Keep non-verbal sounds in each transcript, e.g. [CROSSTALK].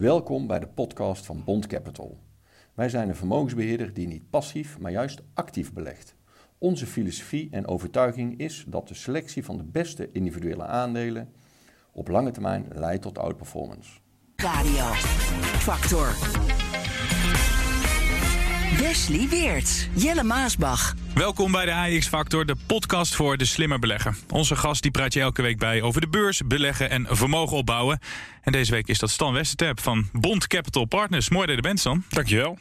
Welkom bij de podcast van Bond Capital. Wij zijn een vermogensbeheerder die niet passief, maar juist actief belegt. Onze filosofie en overtuiging is dat de selectie van de beste individuele aandelen op lange termijn leidt tot outperformance. Radio Factor. Wesley Weert, Jelle Maasbach. Welkom bij de AX Factor, de podcast voor de slimmer belegger. Onze gast die praat je elke week bij over de beurs, beleggen en vermogen opbouwen. En deze week is dat Stan Westerterp van Bond Capital Partners. Mooi dat je er bent, Stan. Dankjewel.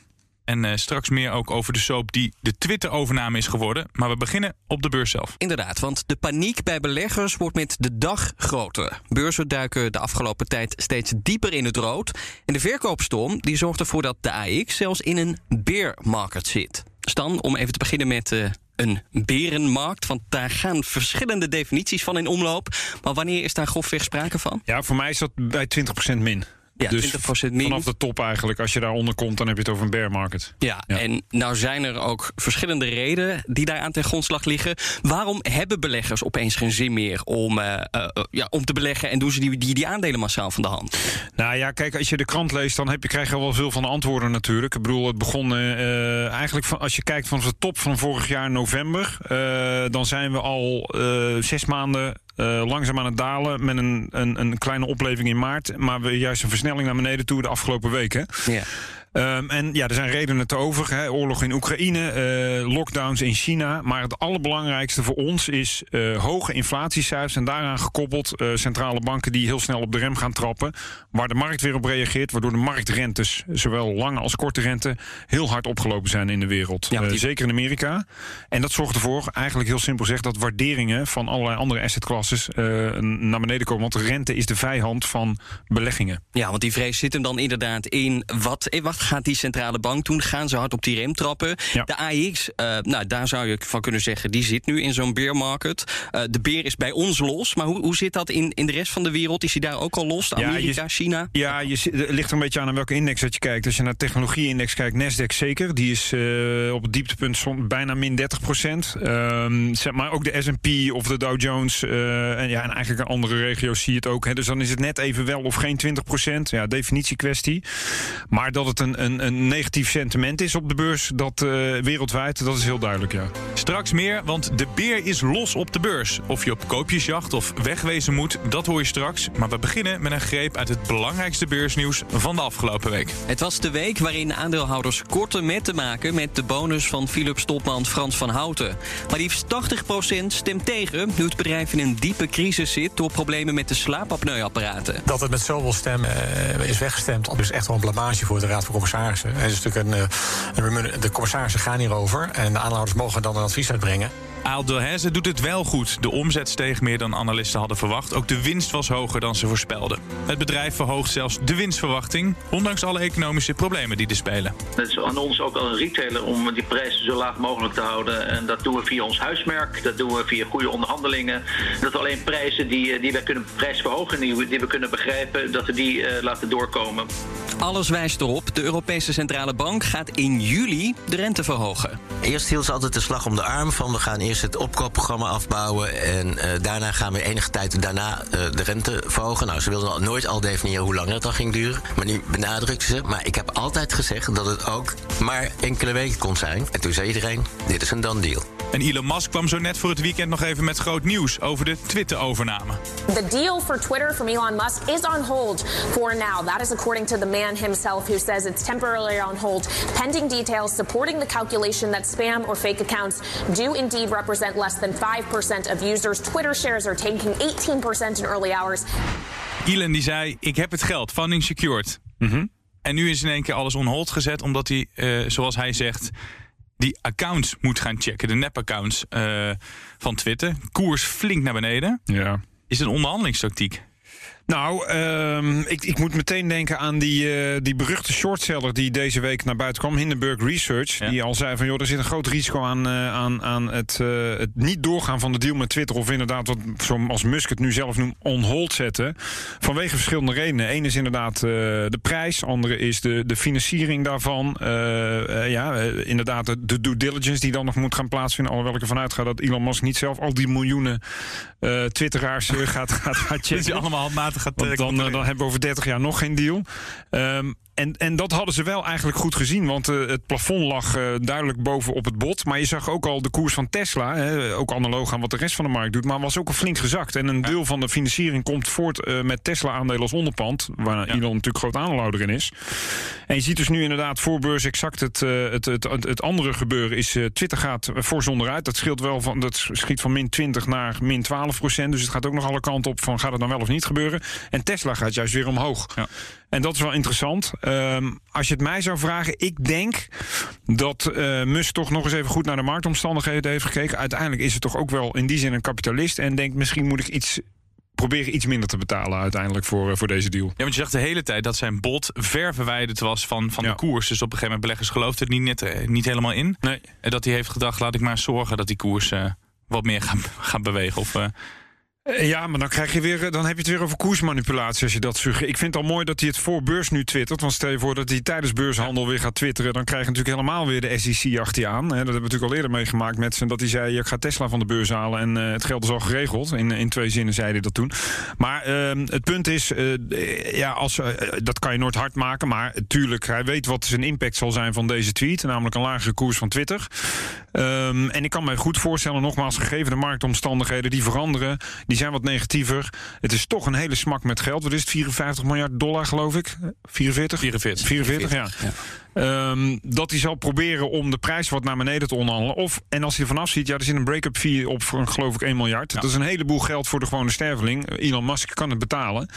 En uh, straks meer ook over de soap die de Twitter-overname is geworden. Maar we beginnen op de beurs zelf. Inderdaad, want de paniek bij beleggers wordt met de dag groter. Beurzen duiken de afgelopen tijd steeds dieper in het rood. En de verkoopstorm die zorgt ervoor dat de AX zelfs in een bear market zit. Stan, om even te beginnen met uh, een berenmarkt. Want daar gaan verschillende definities van in omloop. Maar wanneer is daar grofweg sprake van? Ja, voor mij is dat bij 20% min. Ja, dus 20% min. vanaf de top eigenlijk. Als je daaronder komt, dan heb je het over een bear market. Ja, ja, en nou zijn er ook verschillende redenen die daar aan ten grondslag liggen. Waarom hebben beleggers opeens geen zin meer om, uh, uh, ja, om te beleggen... en doen ze die, die, die aandelen massaal van de hand? Nou ja, kijk, als je de krant leest, dan heb je, krijg je wel veel van de antwoorden natuurlijk. Ik bedoel, het begon uh, eigenlijk... Van, als je kijkt van de top van vorig jaar november... dan zijn we al zes maanden uh, langzaam aan het dalen met een, een, een, kleine opleving in maart. Maar we juist een versnelling naar beneden toe de afgelopen weken. Ja. Um, en ja, er zijn redenen te over. Hè. Oorlog in Oekraïne, uh, lockdowns in China. Maar het allerbelangrijkste voor ons is uh, hoge inflatiecijfers. En daaraan gekoppeld uh, centrale banken die heel snel op de rem gaan trappen. Waar de markt weer op reageert. Waardoor de marktrentes, zowel lange als korte rente, heel hard opgelopen zijn in de wereld. Ja, die... zeker in Amerika. En dat zorgt ervoor, eigenlijk heel simpel gezegd, dat waarderingen van allerlei andere assetclasses naar beneden komen. Want de rente is de vijand van beleggingen. Ja, want die vrees zit hem dan inderdaad in wat. Eh, wacht, gaat die centrale bank doen? Gaan ze hard op die rem trappen? Ja. De AX, uh, nou, daar zou je van kunnen zeggen, die zit nu in zo'n bear market. Uh, de beer is bij ons los. Maar hoe, hoe zit dat in, in de rest van de wereld? Is die daar ook al los? Amerika, ja, je, China? Ja, je, het ligt er een beetje aan aan welke index dat je kijkt. Als je naar de technologie-index kijkt, Nasdaq zeker. Die is uh, op het dieptepunt bijna min 30 procent. Um, maar ook de S&P of de Dow Jones. en, ja, en eigenlijk in andere regio's zie je het ook. Hè. Dus dan is het net even wel of geen 20 procent. Ja, definitie kwestie. Maar dat het een, een, een negatief sentiment is op de beurs, dat uh, wereldwijd, dat is heel duidelijk, ja. Straks meer, want de beer is los op de beurs. Of je op koopjesjacht of wegwezen moet, dat hoor je straks. Maar we beginnen met een greep uit het belangrijkste beursnieuws van de afgelopen week. Het was de week waarin aandeelhouders korte met te maken met de bonus van Philips topman Frans van Houten. Maar liefst 80% stemt tegen, nu het bedrijf in een diepe crisis zit door problemen met de slaapapneuapparaten. Dat het met zoveel stemmen uh, is weggestemd, dus echt wel een blamage voor de Raad van Commissarissen. Het is natuurlijk een, een, de commissarissen gaan hierover en de aanhouders mogen dan een advies uitbrengen. Aal Delhaize doet het wel goed. De omzet steeg meer dan analisten hadden verwacht. Ook de winst was hoger dan ze voorspelden. Het bedrijf verhoogt zelfs de winstverwachting, ondanks alle economische problemen die er spelen. Het is aan ons ook als een retailer om die prijzen zo laag mogelijk te houden. En dat doen we via ons huismerk, dat doen we via goede onderhandelingen. Dat we alleen prijzen die, die we kunnen prijsverhogen, die, die we kunnen begrijpen, dat we die uh, laten doorkomen. Alles wijst erop. De Europese Centrale Bank gaat in juli de rente verhogen. Eerst hield ze altijd de slag om de arm van we gaan eerst het opkoopprogramma afbouwen en uh, daarna gaan we enige tijd daarna uh, de rente verhogen. Nou, ze wilden nooit al definiëren hoe lang het dan ging duren, maar nu benadrukte ze. Maar ik heb altijd gezegd dat het ook maar enkele weken kon zijn. En toen zei iedereen, dit is een done deal. En Elon Musk kwam zo net voor het weekend nog even met groot nieuws over de Twitter-overname. The deal for Twitter from Elon Musk is on hold for now. That is according to the man himself who says it's temporarily on hold pending details supporting the calculation that spam or fake accounts do indeed represent less than 5% of users. Twitter shares are taking 18% in early hours. Elon die zei, ik heb het geld, funding secured. Mm -hmm. En nu is in één keer alles on hold gezet, omdat hij, uh, zoals hij zegt die accounts moet gaan checken. De nep-accounts uh, van Twitter. Koers flink naar beneden. Ja. Is een onderhandelingstactiek? Nou, um, ik, ik moet meteen denken aan die, uh, die beruchte shortseller die deze week naar buiten kwam, Hindenburg Research. Ja. Die al zei van joh, er zit een groot risico aan, uh, aan, aan het, uh, het niet doorgaan van de deal met Twitter. Of inderdaad, wat zoals Musk het nu zelf noemt, on hold zetten. Vanwege verschillende redenen. Eén is inderdaad de prijs, andere is de, de financiering daarvan. ja, inderdaad, de, de due diligence die dan nog moet gaan plaatsvinden. Alhoewel ik ervan uitga dat Elon Musk niet zelf al die miljoenen twitteraars gaat, gaat, [LAUGHS] gaat checken. Dat is [LAUGHS] allemaal handmatig gaat Want dan, eh, dan hebben we over 30 jaar nog geen deal. Ehm, en, en dat hadden ze wel eigenlijk goed gezien. Want eh, het plafond lag eh, duidelijk boven op het bot. Maar je zag ook al de koers van Tesla. Hè, ook analoog aan wat de rest van de markt doet. Maar was ook al flink gezakt. En een deel van de financiering komt voort eh, met Tesla-aandelen als onderpand. Waar Elon natuurlijk groot aandeelhouder in is. En je ziet dus nu inderdaad voor beurs exact het, het, het, andere gebeuren. Is Twitter gaat voor zonder uit. Dat scheelt wel van. Dat schiet van min 20 naar min 12 procent. Dus het gaat ook nog alle kanten op van gaat het dan wel of niet gebeuren. En Tesla gaat juist weer omhoog. Ja. En dat is wel interessant. Ehm, als je het mij zou vragen, ik denk dat eh, Musk toch nog eens even goed naar de marktomstandigheden heeft gekeken. Uiteindelijk is het toch ook wel in die zin een kapitalist. En denkt misschien moet ik iets proberen iets minder te betalen uiteindelijk voor, eh, voor deze deal. Ja, want je zag de hele tijd dat zijn bod ver verwijderd was van, van Ja. de koers. Dus op een gegeven moment beleggers geloofden er niet, net, eh, niet helemaal in. Nee. En dat hij heeft gedacht, laat ik maar zorgen dat die koers wat meer gaat, [LAUGHS] gaat bewegen. Of, Ja, maar dan, krijg je weer, eh, dan heb je het weer over koersmanipulatie als je dat suggereert. Ik vind het al mooi dat hij het voor beurs nu twittert. Want stel je voor dat hij tijdens beurshandel weer gaat twitteren... dan krijg je natuurlijk helemaal weer de SEC achter je aan. Dat hebben we natuurlijk al eerder meegemaakt met zijn... dat hij zei, ik ga Tesla van de beurs halen en eh, het geld is al geregeld. In, in twee zinnen zei hij dat toen. Maar ehm, het punt is, eh, eh, ja, als, eh, dat kan je nooit hard maken... maar tuurlijk, hij weet wat zijn impact zal zijn van deze tweet. Namelijk een lagere koers van Twitter. Ehm, en ik kan me goed voorstellen, nogmaals, gegeven de marktomstandigheden... die veranderen, die zijn wat negatiever. Het is toch een hele smak met geld. Wat is het? 54 miljard dollar, geloof ik? 44? 44. 44, ja. Ehm, dat hij zal proberen om de prijs wat naar beneden te onderhandelen. Of, en als hij er vanaf ziet, ja, er zit een break-up fee op voor, geloof ik, 1 miljard. Dat is een heleboel geld voor de gewone sterveling. Elon Musk kan het betalen.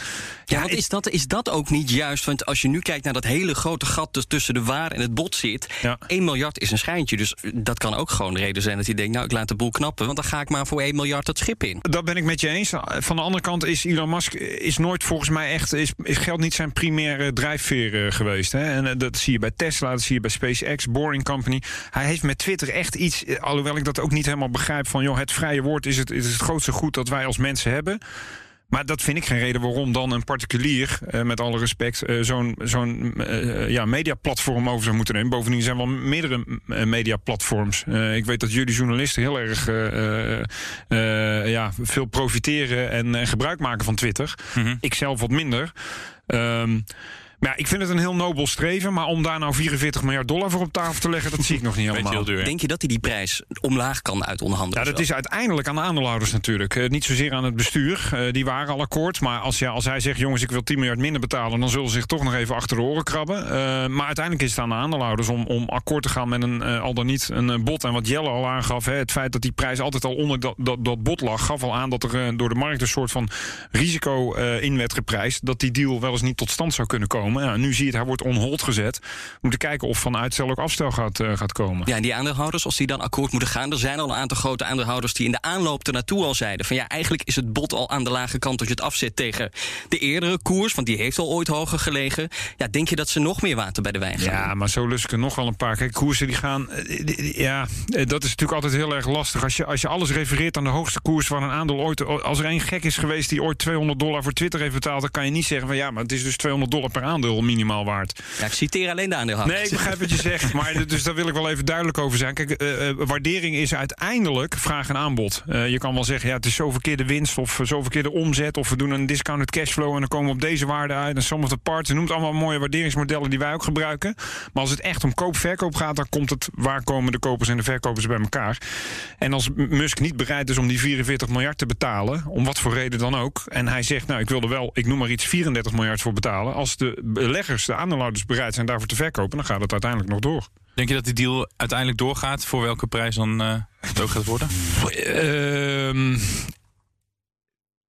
Ja, want is dat, is dat ook niet juist? Want als je nu kijkt naar dat hele grote gat dus tussen de waar en het bot zit. Ja. 1 miljard is een schijntje. Dus dat kan ook gewoon de reden zijn dat hij denkt: nou, ik laat de boel knappen. Want dan ga ik maar voor 1 miljard het schip in. Dat ben ik met je eens. Van de andere kant is Elon Musk is nooit volgens mij echt is, is geld niet zijn primaire drijfveer eh, geweest. Hè? En eh, dat zie je bij Tesla, dat zie je bij SpaceX, Boring Company. Hij heeft met Twitter echt iets, eh, alhoewel ik dat ook niet helemaal begrijp van joh, het vrije woord is het, is het grootste goed dat wij als mensen hebben. Maar dat vind ik geen reden waarom dan een particulier, eh, met alle respect, eh, zo'n zo'n eh, ja, mediaplatform over zou moeten nemen. Bovendien zijn wel meerdere mediaplatforms. Ik weet dat jullie journalisten heel erg ja, veel profiteren en, en gebruik maken van Twitter. Ik zelf wat minder. Ehm, maar ja, ik vind het een heel nobel streven. Maar om daar nou 44 miljard dollar voor op tafel te leggen, dat zie ik nog niet helemaal. heel duur. Denk je dat hij die prijs omlaag kan uit onderhandelen? Ja, dat is uiteindelijk aan de aandeelhouders natuurlijk. Eh, niet zozeer aan het bestuur. Eh, die waren al akkoord. Maar als, ja, als hij zegt, jongens, ik wil 10 miljard minder betalen... dan zullen ze zich toch nog even achter de oren krabben. Eh, maar uiteindelijk is het aan de aandeelhouders om, om akkoord te gaan met een, eh, al dan niet een bod. En wat Jelle al aangaf, hè, het feit dat die prijs altijd al onder dat, dat, dat bod lag... gaf al aan dat er door de markt een soort van risico eh, in werd geprijsd... dat die deal wel eens niet tot stand zou kunnen komen. Ja, nu zie je het, hij wordt on hold gezet. We moeten kijken of van uitstel ook afstel gaat, eh, gaat komen. Ja, en die aandeelhouders, als die dan akkoord moeten gaan... er zijn al een aantal grote aandeelhouders die in de aanloop ernaartoe al zeiden... van ja, eigenlijk is het bod al aan de lage kant als je het afzet tegen de eerdere koers... want die heeft al ooit hoger gelegen. Ja, denk je dat ze nog meer water bij de wijn gaan? Ja, maar zo lust ik er nog wel een paar. Kijk, koersen die gaan. eh, Ja, eh, dat is natuurlijk altijd heel erg lastig. Als je, als je alles refereert aan de hoogste koers van een aandeel ooit. Als er één gek is geweest die ooit 200 dollar voor Twitter heeft betaald. dan kan je niet zeggen van ja, maar het is dus 200 dollar per aandeel minimaal waard. Ja, ik citeer alleen de aandeelhouders. Nee, ik begrijp wat je zegt. Maar dus daar wil ik wel even duidelijk over zijn. Kijk, eh, eh, waardering is uiteindelijk vraag en aanbod. Eh, je kan wel zeggen, ja, het is zo verkeerde winst of zo verkeerde omzet. Of we doen een discounted cashflow en dan komen we op deze waarde uit. En parts. Je noemt allemaal mooie waarderingsmodellen die wij ook gebruiken. Maar als het echt om koop-verkoop gaat, dan komt het waar komen de kopers en de verkopers bij elkaar. En als Musk niet bereid is om die 44 miljard te betalen, om wat voor reden dan ook. En hij zegt, nou, ik wil er wel, ik noem maar iets, 34 miljard voor betalen. Als de beleggers, de aandeelhouders bereid zijn daarvoor te verkopen, dan gaat het uiteindelijk nog door. Denk je dat die deal uiteindelijk doorgaat? Voor welke prijs dan eh, het ook gaat worden? Ehm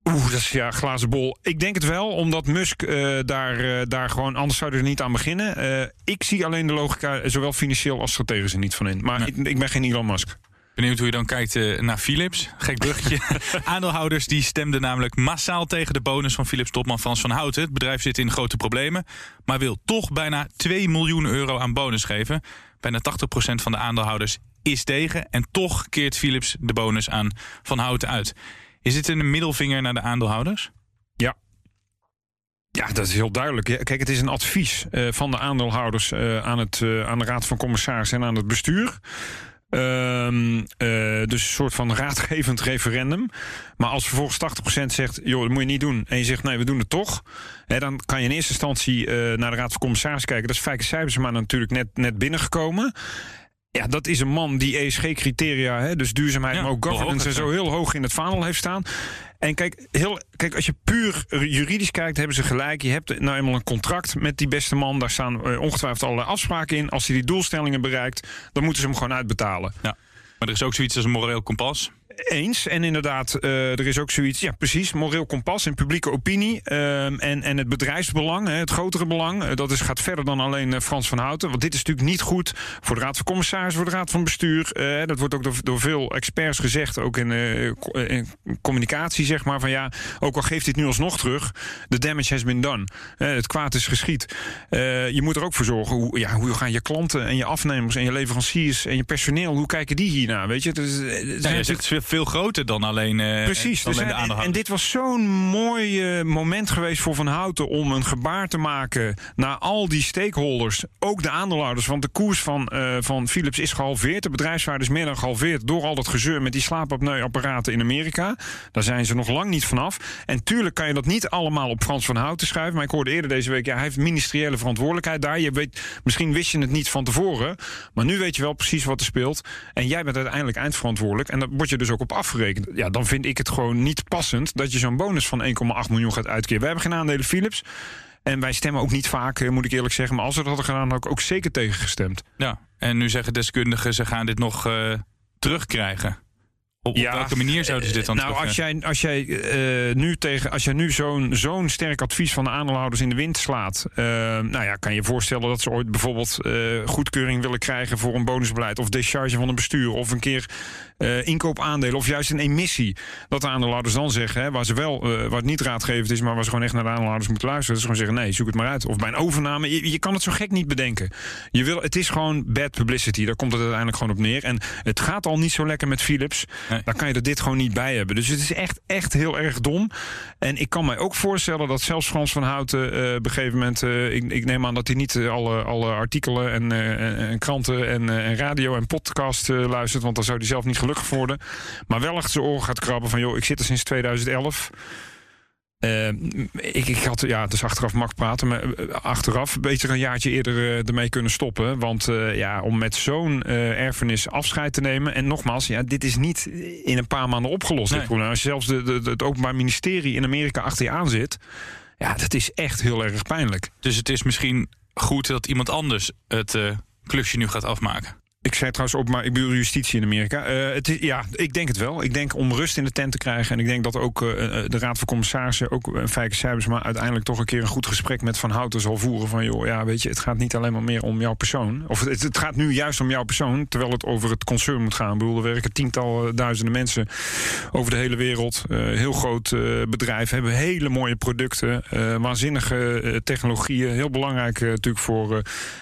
Oeh, dat is ja, glazen bol. Ik denk het wel, omdat Musk eh, daar, eh, daar gewoon... Anders zouden we er niet aan beginnen. Ik zie alleen de logica, zowel financieel als strategisch, er niet van in. Maar Nee. ik, ik ben geen Elon Musk. Benieuwd hoe je dan kijkt eh, naar Philips. Gek bruggetje. [LAUGHS] Aandeelhouders die stemden namelijk massaal tegen de bonus van Philips topman Frans van Houten. Het bedrijf zit in grote problemen, maar wil toch bijna 2 miljoen euro aan bonus geven. Bijna 80% van de aandeelhouders is tegen en toch keert Philips de bonus aan Van Houten uit. Is dit een middelvinger naar de aandeelhouders? Ja. Ja, dat is heel duidelijk. Kijk, het is een advies eh, van de aandeelhouders eh, aan, het, aan de Raad van Commissarissen en aan het bestuur. Ehm, eh, dus een soort van raadgevend referendum. Maar als vervolgens 80% zegt, joh, dat moet je niet doen. En je zegt, nee, we doen het toch. Hè, dan kan je in eerste instantie eh, naar de Raad van Commissarissen kijken. Dat is Fijke Cijfers, maar natuurlijk net, net binnengekomen. Ja, dat is een man die ESG-criteria, dus duurzaamheid, Ja, maar ook governance en zo heel hoog in het vaandel heeft staan. En kijk, heel, kijk, als je puur juridisch kijkt, hebben ze gelijk. Je hebt nou eenmaal een contract met die beste man. Daar staan eh, ongetwijfeld allerlei afspraken in. Als hij die doelstellingen bereikt, dan moeten ze hem gewoon uitbetalen. Ja. Maar er is ook zoiets als een moreel kompas. Eens. En inderdaad, eh, er is ook zoiets, ja precies, moreel kompas en publieke opinie. ehm, en, en het bedrijfsbelang, hè, het grotere belang. eh, dat is, gaat verder dan alleen eh, Frans van Houten. Want dit is natuurlijk niet goed voor de Raad van Commissarissen, voor de Raad van Bestuur. Dat wordt ook door, door veel experts gezegd, ook in, in communicatie, zeg maar. Van ja, ook al geeft dit nu alsnog terug, the damage has been done. Het kwaad is geschied. Je moet er ook voor zorgen, hoe, ja, hoe gaan je klanten en je afnemers en je leveranciers en je personeel, hoe kijken die hiernaar? Weet je? Dus, Ja, natuurlijk- zegt veel- groter dan alleen, eh, Precies. dan Dus alleen de en, dit was zo'n mooi eh, moment geweest voor Van Houten om een gebaar te maken naar al die stakeholders, ook de aandeelhouders. Want de koers van, eh, van Philips is gehalveerd. De bedrijfswaarde is meer dan gehalveerd door al dat gezeur met die slaapapneuapparaten in Amerika. Daar zijn ze nog lang niet vanaf. En tuurlijk kan je dat niet allemaal op Frans van Houten schuiven. Maar ik hoorde eerder deze week, ja, hij heeft ministeriële verantwoordelijkheid daar. Je weet, misschien wist je het niet van tevoren, maar nu weet je wel precies wat er speelt. En jij bent uiteindelijk eindverantwoordelijk. En daar word je dus ook op afgerekend. Ja, dan vind ik het gewoon niet passend dat je zo'n bonus van 1,8 miljoen gaat uitkeren. We hebben geen aandelen Philips. En wij stemmen ook niet vaak, eh, moet ik eerlijk zeggen. Maar als we dat hadden gedaan, had ik ook zeker tegen gestemd. Ja, en nu zeggen deskundigen, ze gaan dit nog eh, terugkrijgen. Op, op welke manier zouden ze dit dan Nou, als jij, als jij eh, nu tegen, als jij nu zo'n zo'n sterk advies van de aandeelhouders in de wind slaat, eh, nou ja, kan je je voorstellen dat ze ooit bijvoorbeeld eh, goedkeuring willen krijgen voor een bonusbeleid of discharge van een bestuur of een keer eh, inkoopaandelen of juist een emissie. Dat de aandeelhouders dan zeggen, hè, waar ze wel, eh, waar het niet raadgevend is, maar waar ze gewoon echt naar de aandeelhouders moeten luisteren, dat ze gewoon zeggen, nee, zoek het maar uit. Of bij een overname, je, je kan het zo gek niet bedenken. Je wil, het is gewoon bad publicity, daar komt het uiteindelijk gewoon op neer. En het gaat al niet zo lekker met Philips. Dan kan je er dit gewoon niet bij hebben. Dus het is echt, echt heel erg dom. En ik kan mij ook voorstellen dat zelfs Frans van Houten eh, op een gegeven moment... eh, ik, ik neem aan dat hij niet eh, alle, alle artikelen en, en, en kranten en, en radio en podcast luistert... want dan zou hij zelf niet gelukkig worden. Maar wel achter zijn oren gaat krabben van... joh, ik zit er sinds 2011... Eh, ik, ik had, ja, het is achteraf mak praten, maar eh, achteraf beter een jaartje eerder eh, ermee kunnen stoppen. Want ja, om met zo'n erfenis afscheid te nemen. En nogmaals, ja, dit is niet in een paar maanden opgelost. Nee. Dit probleem. Als je zelfs de, de, het Openbaar Ministerie in Amerika achter je aan zit. Ja, dat is echt heel erg pijnlijk. Dus het is misschien goed dat iemand anders het klusje nu gaat afmaken. Ik zei trouwens op, maar ik bedoel justitie in Amerika. Eh, het ja, ik denk het wel. Ik denk om rust in de tent te krijgen. En ik denk dat ook eh, eh, de Raad van Commissarissen, ook uh, Fijke Cijfers, maar uiteindelijk toch een keer een goed gesprek met Van Houten zal voeren. Van joh, ja, weet je, het gaat niet alleen maar meer om jouw persoon. Of het, het gaat nu juist om jouw persoon, terwijl het over het concern moet gaan. Ik bedoel, er werken tientallen duizenden mensen over de hele wereld. Heel groot bedrijf, hebben hele mooie producten, waanzinnige technologieën. Heel belangrijk natuurlijk voor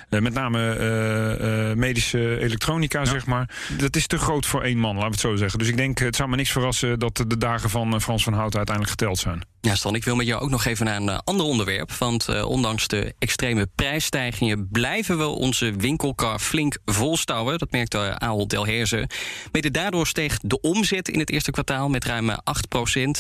met name medische elektronica, ja. zeg maar. Dat is te groot voor één man, laten we het zo zeggen. Dus ik denk, het zou me niks verrassen dat de dagen van Frans van Hout uiteindelijk geteld zijn. Ja, Stan, ik wil met jou ook nog even naar een uh, ander onderwerp. Want uh, ondanks de extreme prijsstijgingen blijven we onze winkelkar flink volstouwen. Dat merkte uh, Ahold Delhaize. Mede daardoor steeg de omzet in het eerste kwartaal met ruim 8%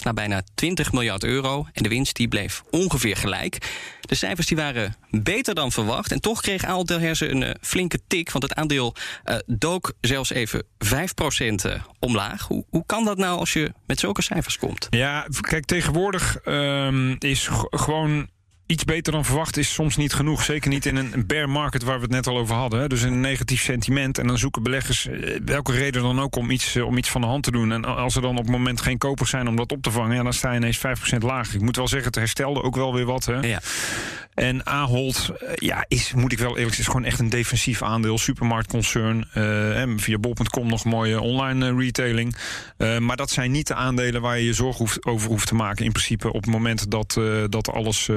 naar bijna 20 miljard euro. En de winst die bleef ongeveer gelijk. De cijfers die waren beter dan verwacht. En toch kreeg Ahold Delhaize een uh, flinke tik. Want het aandeel uh, dook zelfs even 5% omlaag. Hoe, hoe kan dat nou als je met zulke cijfers komt? Ja, kijk, tegenwoordig um, is gewoon iets beter dan verwacht is soms niet genoeg. Zeker niet in een bear market waar we het net al over hadden. Hè. Dus een negatief sentiment. En dan zoeken beleggers eh, welke reden dan ook om iets, om iets van de hand te doen. En als er dan op het moment geen kopers zijn om dat op te vangen... Ja, dan sta je ineens 5% lager. Ik moet wel zeggen, het herstelde ook wel weer wat. Hè. Ja. En Ahold, ja, is, moet ik wel eerlijk zeggen, is gewoon echt een defensief aandeel. Supermarktconcern. Uh, via bol.com nog mooie online retailing. Uh, maar dat zijn niet de aandelen waar je je zorgen hoeft, over hoeft te maken. In principe op het moment dat, uh, dat alles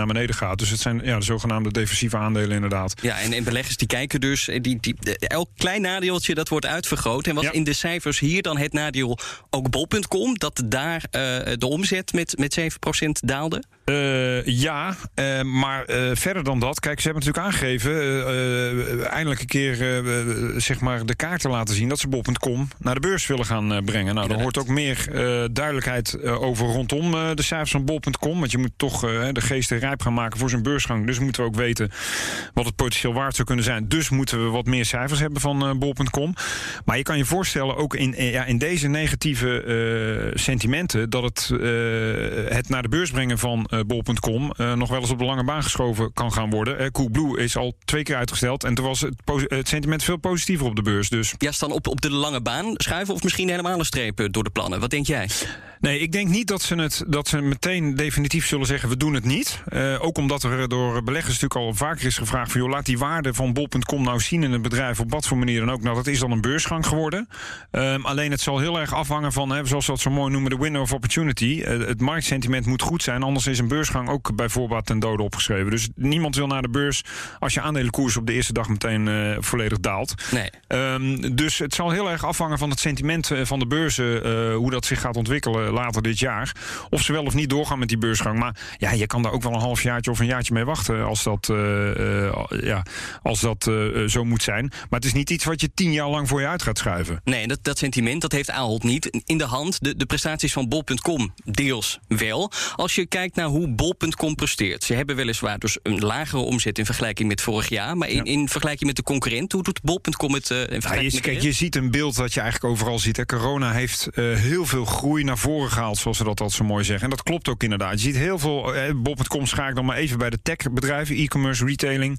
naar beneden gaat. Dus het zijn ja, de zogenaamde defensieve aandelen inderdaad. Ja, en, en beleggers die kijken dus, die, die, elk klein nadeeltje dat wordt uitvergroot. En was ja. in de cijfers hier dan het nadeel ook bol.com... dat daar uh, de omzet met, met 7% daalde? Uh, ja, uh, maar uh, verder dan dat. Kijk, ze hebben natuurlijk aangegeven. eindelijk een keer zeg maar de kaarten laten zien. dat ze Bob.com naar de beurs willen gaan brengen. Nou, er hoort ook meer duidelijkheid over rondom de cijfers van Bol.com. Want je moet toch de geesten rijp gaan maken voor zijn beursgang. Dus moeten we ook weten wat het potentieel waard zou kunnen zijn. Dus moeten we wat meer cijfers hebben van Bol.com. Maar je kan je voorstellen, ook in, ja, in deze negatieve sentimenten. dat het, het naar de beurs brengen van bol.com uh, nog wel eens op de lange baan geschoven kan gaan worden. Uh, Coolblue is al twee keer uitgesteld en toen was het, het, sentiment veel positiever op de beurs. Dus. Ja, staan op, op de lange baan schuiven of misschien helemaal een streep door de plannen. Wat denk jij? Nee, ik denk niet dat ze, het, dat ze meteen definitief zullen zeggen: we doen het niet. Uh, ook omdat er door beleggers natuurlijk al vaker is gevraagd: van, joh, laat die waarde van bol.com nou zien in het bedrijf op wat voor manier dan ook. Nou, dat is dan een beursgang geworden. Um, alleen het zal heel erg afhangen van, hè, zoals we dat zo mooi noemen, de window of opportunity. Uh, het marktsentiment moet goed zijn, anders is een beursgang ook bij voorbaat ten dode opgeschreven. Dus niemand wil naar de beurs als je aandelenkoers op de eerste dag meteen uh, volledig daalt. Nee. Um, dus het zal heel erg afhangen van het sentiment van de beurzen, hoe dat zich gaat ontwikkelen later dit jaar. Of ze wel of niet doorgaan met die beursgang. Maar ja, je kan daar ook wel een halfjaartje of een jaartje mee wachten als dat, uh, uh, ja, als dat zo moet zijn. Maar het is niet iets wat je tien jaar lang voor je uit gaat schuiven. Nee, dat, dat sentiment dat heeft Ahold niet in de hand. De, de prestaties van bol.com deels wel. Als je kijkt naar hoe bol.com presteert. Ze hebben weliswaar dus een lagere omzet in vergelijking met vorig jaar. Maar in, ja. in vergelijking met de concurrent, hoe doet bol.com het uh, in vergelijking ja, je, kijk, je ziet een beeld dat je eigenlijk overal ziet. Hè. Corona heeft uh, heel veel groei naar voren gehaald, zoals ze dat altijd zo mooi zeggen. En dat klopt ook inderdaad. Je ziet heel veel, eh, Bob.com schaak dan maar even bij de techbedrijven, e-commerce, retailing,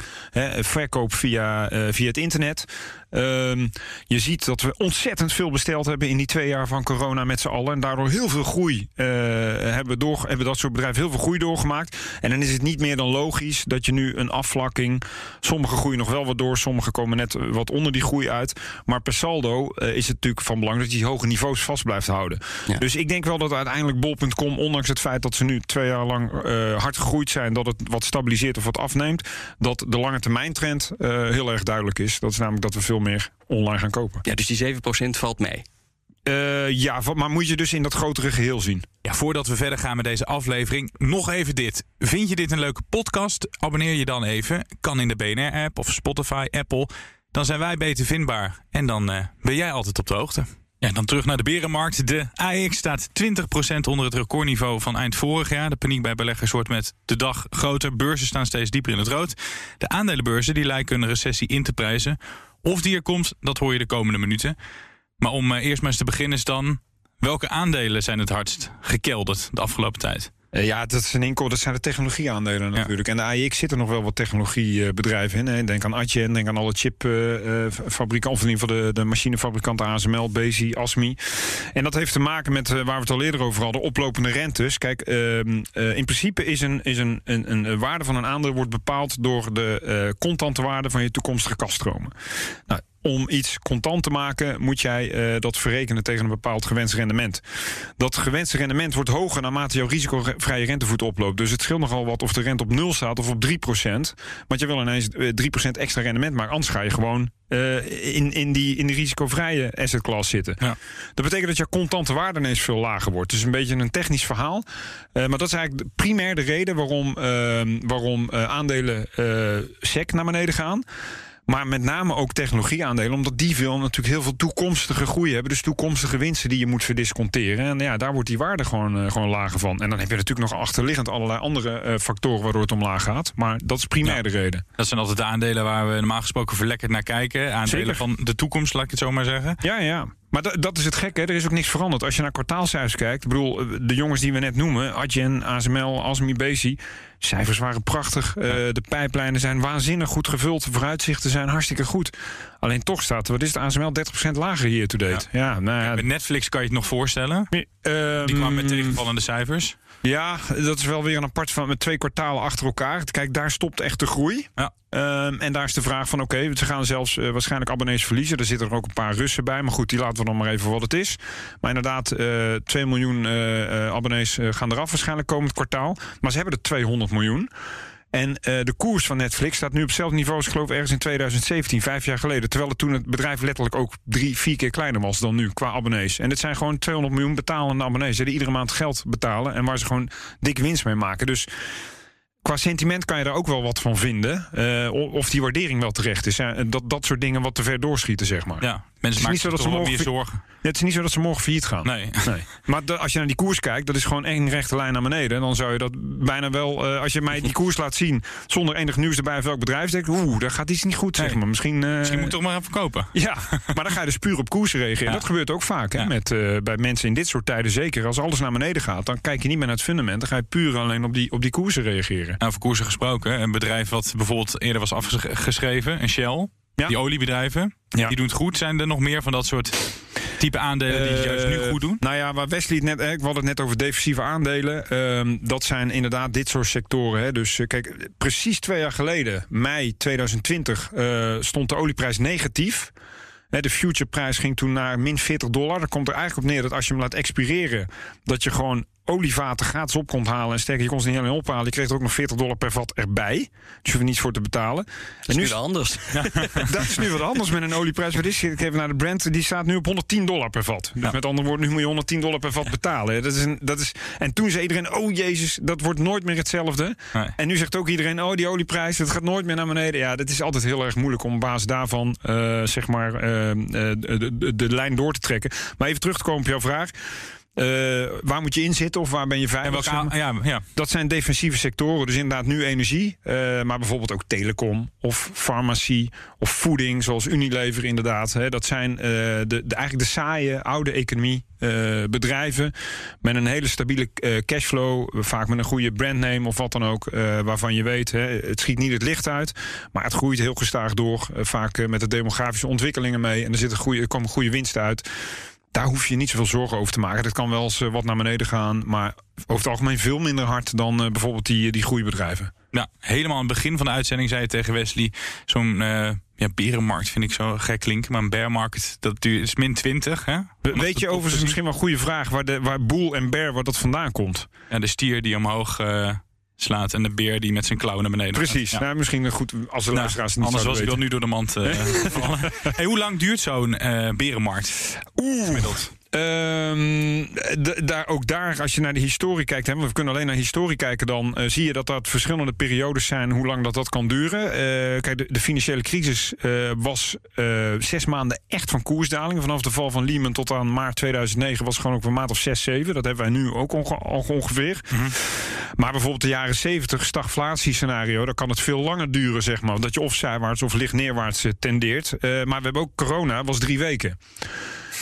verkoop via, uh, via het internet. Um, je ziet dat we ontzettend veel besteld hebben in die twee jaar van corona met z'n allen. En daardoor heel veel groei uh, hebben, door, hebben dat soort bedrijven heel veel groei doorgemaakt. En dan is het niet meer dan logisch dat je nu een afvlakking. Sommige groeien nog wel wat door, sommige komen net wat onder die groei uit. Maar per saldo uh, is het natuurlijk van belang dat je die hoge niveaus vast blijft houden. Ja. Dus ik denk wel dat uiteindelijk bol.com, ondanks het feit dat ze nu twee jaar lang uh, hard gegroeid zijn, dat het wat stabiliseert of wat afneemt, dat de lange termijn trend heel erg duidelijk is. Dat is namelijk dat we veel meer online gaan kopen. Ja, dus die 7% valt mee. Uh, ja, maar moet je dus in dat grotere geheel zien. Ja, voordat we verder gaan met deze aflevering, nog even dit. Vind je dit een leuke podcast? Abonneer je dan even. Kan in de BNR-app of Spotify, Apple. Dan zijn wij beter vindbaar. En dan uh, ben jij altijd op de hoogte. Ja, dan terug naar de berenmarkt. De AX staat 20% onder het recordniveau van eind vorig jaar. De paniek bij beleggers wordt met de dag groter. Beurzen staan steeds dieper in het rood. De aandelenbeurzen die lijken een recessie in te prijzen. Of die er komt, dat hoor je de komende minuten. Maar om uh, eerst maar eens te beginnen is dan... welke aandelen zijn het hardst gekelderd de afgelopen tijd? Uh, ja, dat, is een inkoop, dat zijn de technologieaandelen natuurlijk. Ja. En de AIX zitten nog wel wat technologiebedrijven in. Hè. Denk aan Adyen, denk aan alle chipfabrikanten... Uh, of in ieder geval de, de machinefabrikanten ASML, Bezi, ASMI. En dat heeft te maken met, waar we het al eerder over hadden... oplopende rentes. Kijk, ehm, in principe is, een, is een, een, een, waarde van een aandeel... wordt bepaald door de contante waarde van je toekomstige kaststromen. Nou, om iets contant te maken, moet jij uh, dat verrekenen tegen een bepaald gewenst rendement. Dat gewenste rendement wordt hoger naarmate jouw risicovrije rentevoet oploopt. Dus het scheelt nogal wat of de rente op 0 staat of op 3% Want je wil ineens 3% extra rendement maken. Anders ga je gewoon uh, in, in, die, in die risicovrije asset class zitten. Ja. Dat betekent dat je contante waarde ineens veel lager wordt. Dus een beetje een technisch verhaal. Uh, maar dat is eigenlijk primair de reden waarom, waarom aandelen SEC naar beneden gaan. Maar met name ook technologieaandelen, omdat die veel natuurlijk heel veel toekomstige groei hebben. Dus toekomstige winsten die je moet verdisconteren. En ja, daar wordt die waarde gewoon, uh, gewoon lager van. En dan heb je natuurlijk nog achterliggend allerlei andere uh, factoren waardoor het omlaag gaat. Maar dat is primair ja. de reden. Dat zijn altijd de aandelen waar we normaal gesproken verlekkerd naar kijken. Aandelen Zeker. van de toekomst, laat ik het zo maar zeggen. Ja, ja. Maar dat, is het gekke, er is ook niks veranderd. Als je naar kwartaalcijfers kijkt, ik bedoel, de jongens die we net noemen, Adyen, ASML, Asmi, Bezi, cijfers waren prachtig. Uh, de pijplijnen zijn waanzinnig goed gevuld, de vooruitzichten zijn hartstikke goed. Alleen toch staat, wat is het, ASML 30% lager hier to date. Ja. ja, nou ja. Met Netflix kan je het nog voorstellen. Uh, die kwam met tegenvallende cijfers. Ja, dat is wel weer een apart van met twee kwartalen achter elkaar. Kijk, daar stopt echt de groei. Ja. Um, en daar is de vraag van, oké, okay, ze gaan zelfs uh, waarschijnlijk abonnees verliezen. Er zitten er ook een paar Russen bij, maar goed, die laten we dan maar even wat het is. Maar inderdaad, uh, 2 miljoen uh, abonnees gaan eraf waarschijnlijk komend kwartaal. Maar ze hebben er 200 miljoen. En eh, de koers van Netflix staat nu op hetzelfde niveau als ik geloof ergens in 2017, vijf jaar geleden. Terwijl het toen het bedrijf letterlijk ook drie, vier keer kleiner was dan nu qua abonnees. En het zijn gewoon 200 miljoen betalende abonnees die iedere maand geld betalen en waar ze gewoon dik winst mee maken. Dus qua sentiment kan je daar ook wel wat van vinden. eh, of die waardering wel terecht is. Dat, dat soort dingen wat te ver doorschieten, zeg maar. Ja, mensen maken zich toch wel meer zorgen. Ja, het is niet zo dat ze morgen failliet gaan. Nee. Nee. Maar de- als je naar die koers kijkt, dat is gewoon één rechte lijn naar beneden. Dan zou je dat bijna wel, eh, als je mij die koers laat zien zonder enig nieuws erbij of welk bedrijf, denk ik, oeh, daar gaat iets niet goed, zeg Nee. maar. Misschien, eh, Misschien moet ik toch maar even kopen. [LAUGHS] Ja, maar dan ga je dus puur op koers reageren. Ja. Dat gebeurt ook vaak hè, Ja. met, eh, bij mensen in dit soort tijden. Zeker als alles naar beneden gaat, dan kijk je niet meer naar het fundament. Dan ga je puur alleen op die, op die koersen reageren. Nou, over koersen gesproken. Een bedrijf wat bijvoorbeeld eerder was afgeschreven, een Shell. Ja. Die oliebedrijven, Ja. die doen het goed. Zijn er nog meer van dat soort type aandelen die het juist nu Eh, goed doen? Nou ja, waar Wesley het net, hè, we hadden het net over defensieve aandelen. Ehm, dat zijn inderdaad dit soort sectoren. Hè. Dus eh, kijk, precies twee jaar geleden, mei 2020, eh, stond de olieprijs negatief. De futureprijs ging toen naar min 40 dollar. Dan komt er eigenlijk op neer dat als je hem laat expireren, dat je gewoon olievaten gratis op komt halen. En sterker, je kon ze niet alleen ophalen. Je kreeg er ook nog 40 dollar per vat erbij. Dus je hoeft niets voor te betalen. Dat is nu wel anders. [LAUGHS] dat is nu wat anders met een olieprijs. Wat is? Ik even naar de Brent. Die staat nu op 110 dollar per vat. Dus Ja. met andere woorden, nu moet je 110 dollar per vat betalen. Dat is een, dat is, en toen zei iedereen, oh jezus, dat wordt nooit meer hetzelfde. Nee. En nu zegt ook iedereen, oh die olieprijs, dat gaat nooit meer naar beneden. Ja, dat is altijd heel erg moeilijk om op basis daarvan, eh, zeg maar, eh, eh, de, de, de lijn door te trekken. Maar even terug te komen op jouw vraag. Eh, waar moet je in zitten of waar ben je veilig? En welke ja, ja. Dat zijn defensieve sectoren, dus inderdaad nu energie, eh, maar bijvoorbeeld ook telecom of farmacie of voeding, zoals Unilever inderdaad. Hè. Dat zijn eh, de, de, eigenlijk de saaie oude economie bedrijven met een hele stabiele cashflow, vaak met een goede brandname of wat dan ook, waarvan je weet, hè, het schiet niet het licht uit, maar het groeit heel gestaag door, vaak met de demografische ontwikkelingen mee en er, zit een goede, er komen goede winsten uit. Daar hoef je niet zoveel zorgen over te maken. Dat kan wel eens eh, wat naar beneden gaan, maar over het algemeen veel minder hard dan eh, bijvoorbeeld die, die groeibedrijven. Nou, helemaal aan het begin van de uitzending zei je tegen Wesley... zo'n eh ja, berenmarkt vind ik zo gek klinken. Maar een bear market, dat duurt, is min 20. Hè? We- Weet je overigens misschien wel een goede vraag waar, de, waar boel en bear waar dat vandaan komt? Ja, de stier die omhoog slaat en de beer die met zijn klauwen naar beneden Precies. gaat. Ja. Nou, misschien goed als de Nou, luisteraars het niet anders was ik zouden wel weten. nu door de mand eh, [LAUGHS] vallen. Hey, hoe lang duurt zo'n eh, berenmarkt? Oeh. Gemiddeld. Ehm, daar, ook daar, als je naar de historie kijkt, hè, we kunnen alleen naar historie kijken, dan eh, zie je dat dat verschillende periodes zijn hoe lang dat, dat kan duren. Eh, kijk, de, de financiële crisis eh, was zes maanden echt van koersdalingen. Vanaf de val van Lehman tot aan maart 2009 was het gewoon ook een maand of zes, zeven. Dat hebben wij nu ook onge- ongeveer. Maar bijvoorbeeld de jaren 70 stagflatiescenario, dan kan het veel langer duren, zeg maar. Dat je of zijwaarts of licht neerwaarts tendeert. Maar we hebben ook corona, was drie weken.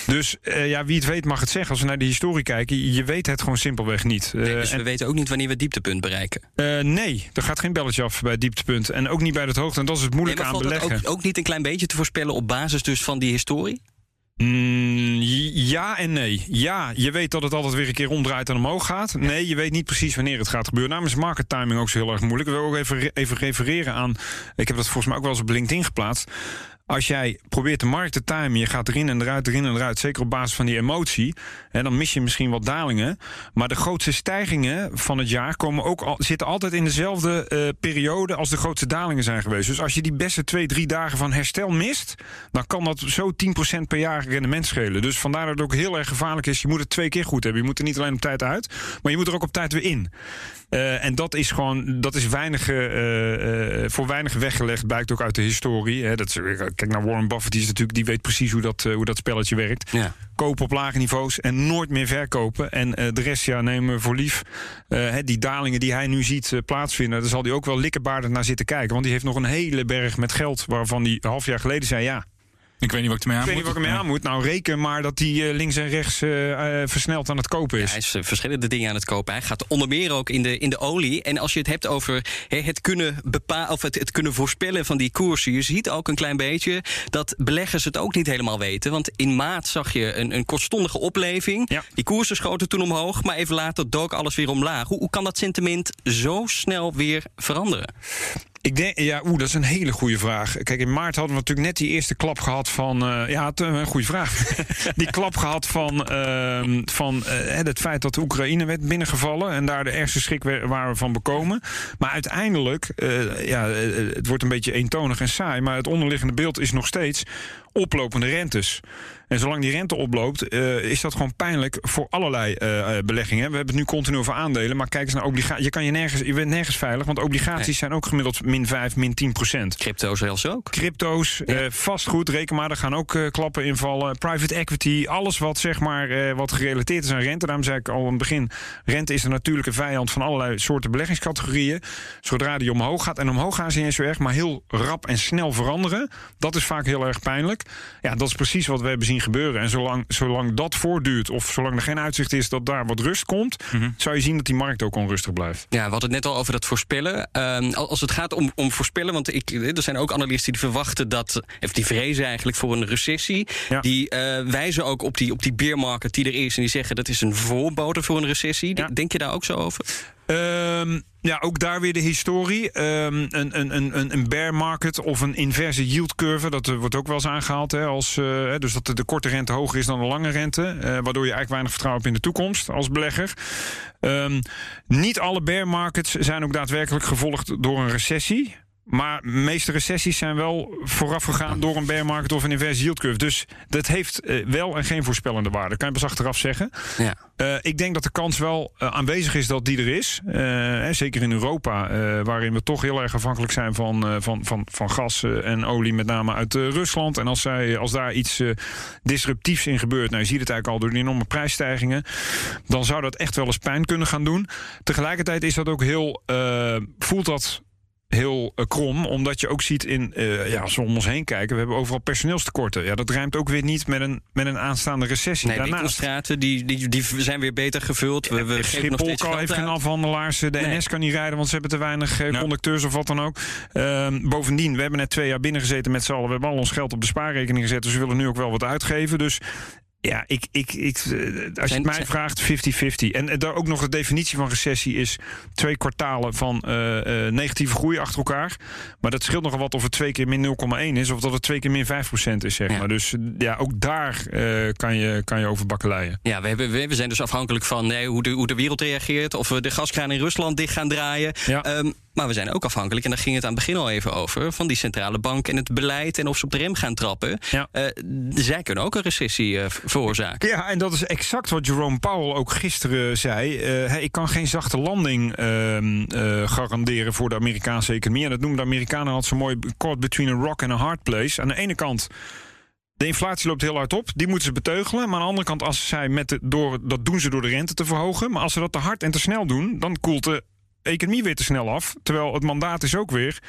Dus eh, ja, wie het weet mag het zeggen. Als we naar de historie kijken, je- weet het gewoon simpelweg niet. Eh, Nee, dus en- we weten ook niet wanneer we het dieptepunt bereiken. eh, nee, er gaat geen belletje af bij het dieptepunt. En ook niet bij het hoogte. En dat is het Nee, moeilijke maar aan beleggen. ook, ook niet een klein beetje te voorspellen op basis dus van die historie? Mm, ja en nee. Ja, je weet dat het altijd weer een keer omdraait en omhoog gaat. Nee, je weet niet precies wanneer het gaat gebeuren. Is market timing ook zo heel erg moeilijk. Ik wil ook even, even refereren aan... Ik heb dat volgens mij ook wel eens op LinkedIn geplaatst. Als jij probeert de markt te timen, je gaat erin en eruit, erin en eruit, zeker op basis van die emotie, hè, dan mis je misschien wat dalingen. Maar de grootste stijgingen van het jaar komen ook al, zitten altijd in dezelfde eh, periode als de grootste dalingen zijn geweest. Dus als je die beste twee, drie dagen van herstel mist, dan kan dat zo 10% per jaar rendement schelen. Dus vandaar dat het ook heel erg gevaarlijk is. Je moet het twee keer goed hebben. Je moet er niet alleen op tijd uit, maar je moet er ook op tijd weer in. Eh, en dat is gewoon, dat is weinig, eh, voor weinig weggelegd, blijkt ook uit de historie. Hè. Dat is, kijk naar Warren Buffett, die, is natuurlijk, die weet precies hoe dat, eh, hoe dat spelletje werkt. Ja. Kopen op lage niveaus en nooit meer verkopen. En eh, de rest ja, nemen we voor lief. Eh, die dalingen die hij nu ziet eh, plaatsvinden, daar zal hij ook wel likkenbaardend naar zitten kijken. Want die heeft nog een hele berg met geld waarvan hij half jaar geleden zei: ja, Ik weet niet wat ik ermee aan ik weet niet moet. wat ik ermee aan moet. Nou, reken maar dat hij eh, links en rechts eh, eh, versneld aan het kopen is. Hij is verschillende dingen aan het kopen. Hij gaat onder meer ook in de, in de olie. En als je het hebt over hè, het, kunnen bepa of het, het kunnen voorspellen van die koersen. Je ziet ook een klein beetje dat beleggers het ook niet helemaal weten. Want in maart zag je een, een kortstondige opleving. Ja. Die koersen schoten toen omhoog. Maar even later dook alles weer omlaag. Hoe, hoe kan dat sentiment zo snel weer veranderen? Ik denk, ja, oeh, dat is een hele goede vraag. Kijk, in maart hadden we natuurlijk net die eerste klap gehad van. eh, ja, een goede vraag. [LAUGHS] die klap gehad van, ehm, van eh, het feit dat de Oekraïne werd binnengevallen. En daar de ergste schrik wa- waren we van bekomen. Maar uiteindelijk, eh, ja, het wordt een beetje eentonig en saai. Maar het onderliggende beeld is nog steeds oplopende rentes. En zolang die rente oploopt, eh, is dat gewoon pijnlijk voor allerlei eh, eh, beleggingen. We hebben het nu continu over aandelen, maar kijk eens naar obligaties. Je, kan je, nergens, je bent nergens veilig, want obligaties Nee. zijn ook gemiddeld min 5, min 10 procent. Crypto zelfs ook. Crypto's, vastgoed, reken maar, daar gaan ook klappen invallen. Private equity, alles wat zeg maar wat gerelateerd is aan rente. Daarom zei ik al in het begin, rente is een natuurlijke vijand van allerlei soorten beleggingscategorieën. Zodra die omhoog gaat, en omhoog gaan ze niet zo erg, maar heel rap en snel veranderen. Dat is vaak heel erg pijnlijk. Ja, dat is precies wat we hebben zien gebeuren. En zolang, zolang dat voortduurt, of zolang er geen uitzicht is dat daar wat rust komt, zou je zien dat die markt ook onrustig blijft. Ja, we hadden het net al over dat voorspellen. Ehm, al- als het gaat om, om voorspellen, want ik, er zijn ook analisten die verwachten dat, of die vrezen eigenlijk voor een recessie. Ja. Die eh, wijzen ook op die, op die beermarket die er is en die zeggen dat is een voorbode voor een recessie. Ja. Denk je daar ook zo over? Ehm, ja, ook daar weer de historie. Ehm, een, een, een, een- bear market of een inverse yield curve. Dat eh, wordt ook wel eens aangehaald. Hè, als, eh, dus dat de, de korte rente hoger is dan de lange rente. eh, waardoor je eigenlijk weinig vertrouwen hebt in de toekomst als belegger. Ehm, niet alle bear markets zijn ook daadwerkelijk gevolgd door een recessie. Maar de meeste recessies zijn wel voorafgegaan door een bear market of een inverse yield curve. Dus dat heeft eh, wel en geen voorspellende waarde. Kan je pas achteraf zeggen. Ja. Eh, ik denk dat de kans wel eh, aanwezig is dat die er is. Hè, zeker in Europa, waarin we toch heel erg afhankelijk zijn van, van, van, van gas en olie, met name uit Rusland. En als, zij, als daar iets disruptiefs in gebeurt, nou, je ziet het eigenlijk al door de enorme prijsstijgingen, dan zou dat echt wel eens pijn kunnen gaan doen. Tegelijkertijd is dat ook heel, voelt dat heel eh, krom, omdat je ook ziet in, eh, ja, als we om ons heen kijken, we hebben overal personeelstekorten. Ja, dat rijmt ook weer niet met een, met een aanstaande recessie. Nee, Daarnaast- winkelstraten die, die, die zijn weer beter gevuld. We, we geven nog Schiphol geld heeft geen afhandelaars. De Nee. NS kan niet rijden, want ze hebben te weinig eh, conducteurs of wat dan ook. Ehm, bovendien, we hebben net twee jaar binnengezeten met z'n allen. We hebben al ons geld op de spaarrekening gezet. Dus we willen nu ook wel wat uitgeven. Dus ja, ik, ik, ik, eh, als je het mij vraagt, 50-50. En eh, daar ook nog de definitie van recessie is twee kwartalen van eh, negatieve groei achter elkaar. Maar dat scheelt nogal wat of het twee keer min 0,1 is of dat het twee keer min 5% is, zeg Ja. maar. Dus ja, ook daar kan, je, kan je over bakkeleien. Ja, we, hebben, we, we zijn dus afhankelijk van nee, hoe, de, hoe de wereld reageert. Of we de gaskraan in Rusland dicht gaan draaien. Ja. Ehm, maar we zijn ook afhankelijk, en daar ging het aan het begin al even over... van die centrale bank en het beleid en of ze op de rem gaan trappen. Ja. Eh, zij kunnen ook een recessie eh, veroorzaken. Ja, en dat is exact wat Jerome Powell ook gisteren zei. Eh, hey, ik kan geen zachte landing ehm, eh, garanderen voor de Amerikaanse economie. En dat noemen de Amerikanen altijd zo mooi... caught between a rock and a hard place. Aan de ene kant... De inflatie loopt heel hard op, die moeten ze beteugelen. Maar aan de andere kant, als zij met de, door, dat doen ze door de rente te verhogen. Maar als ze dat te hard en te snel doen, dan koelt de economie weer te snel af. Terwijl het mandaat is ook weer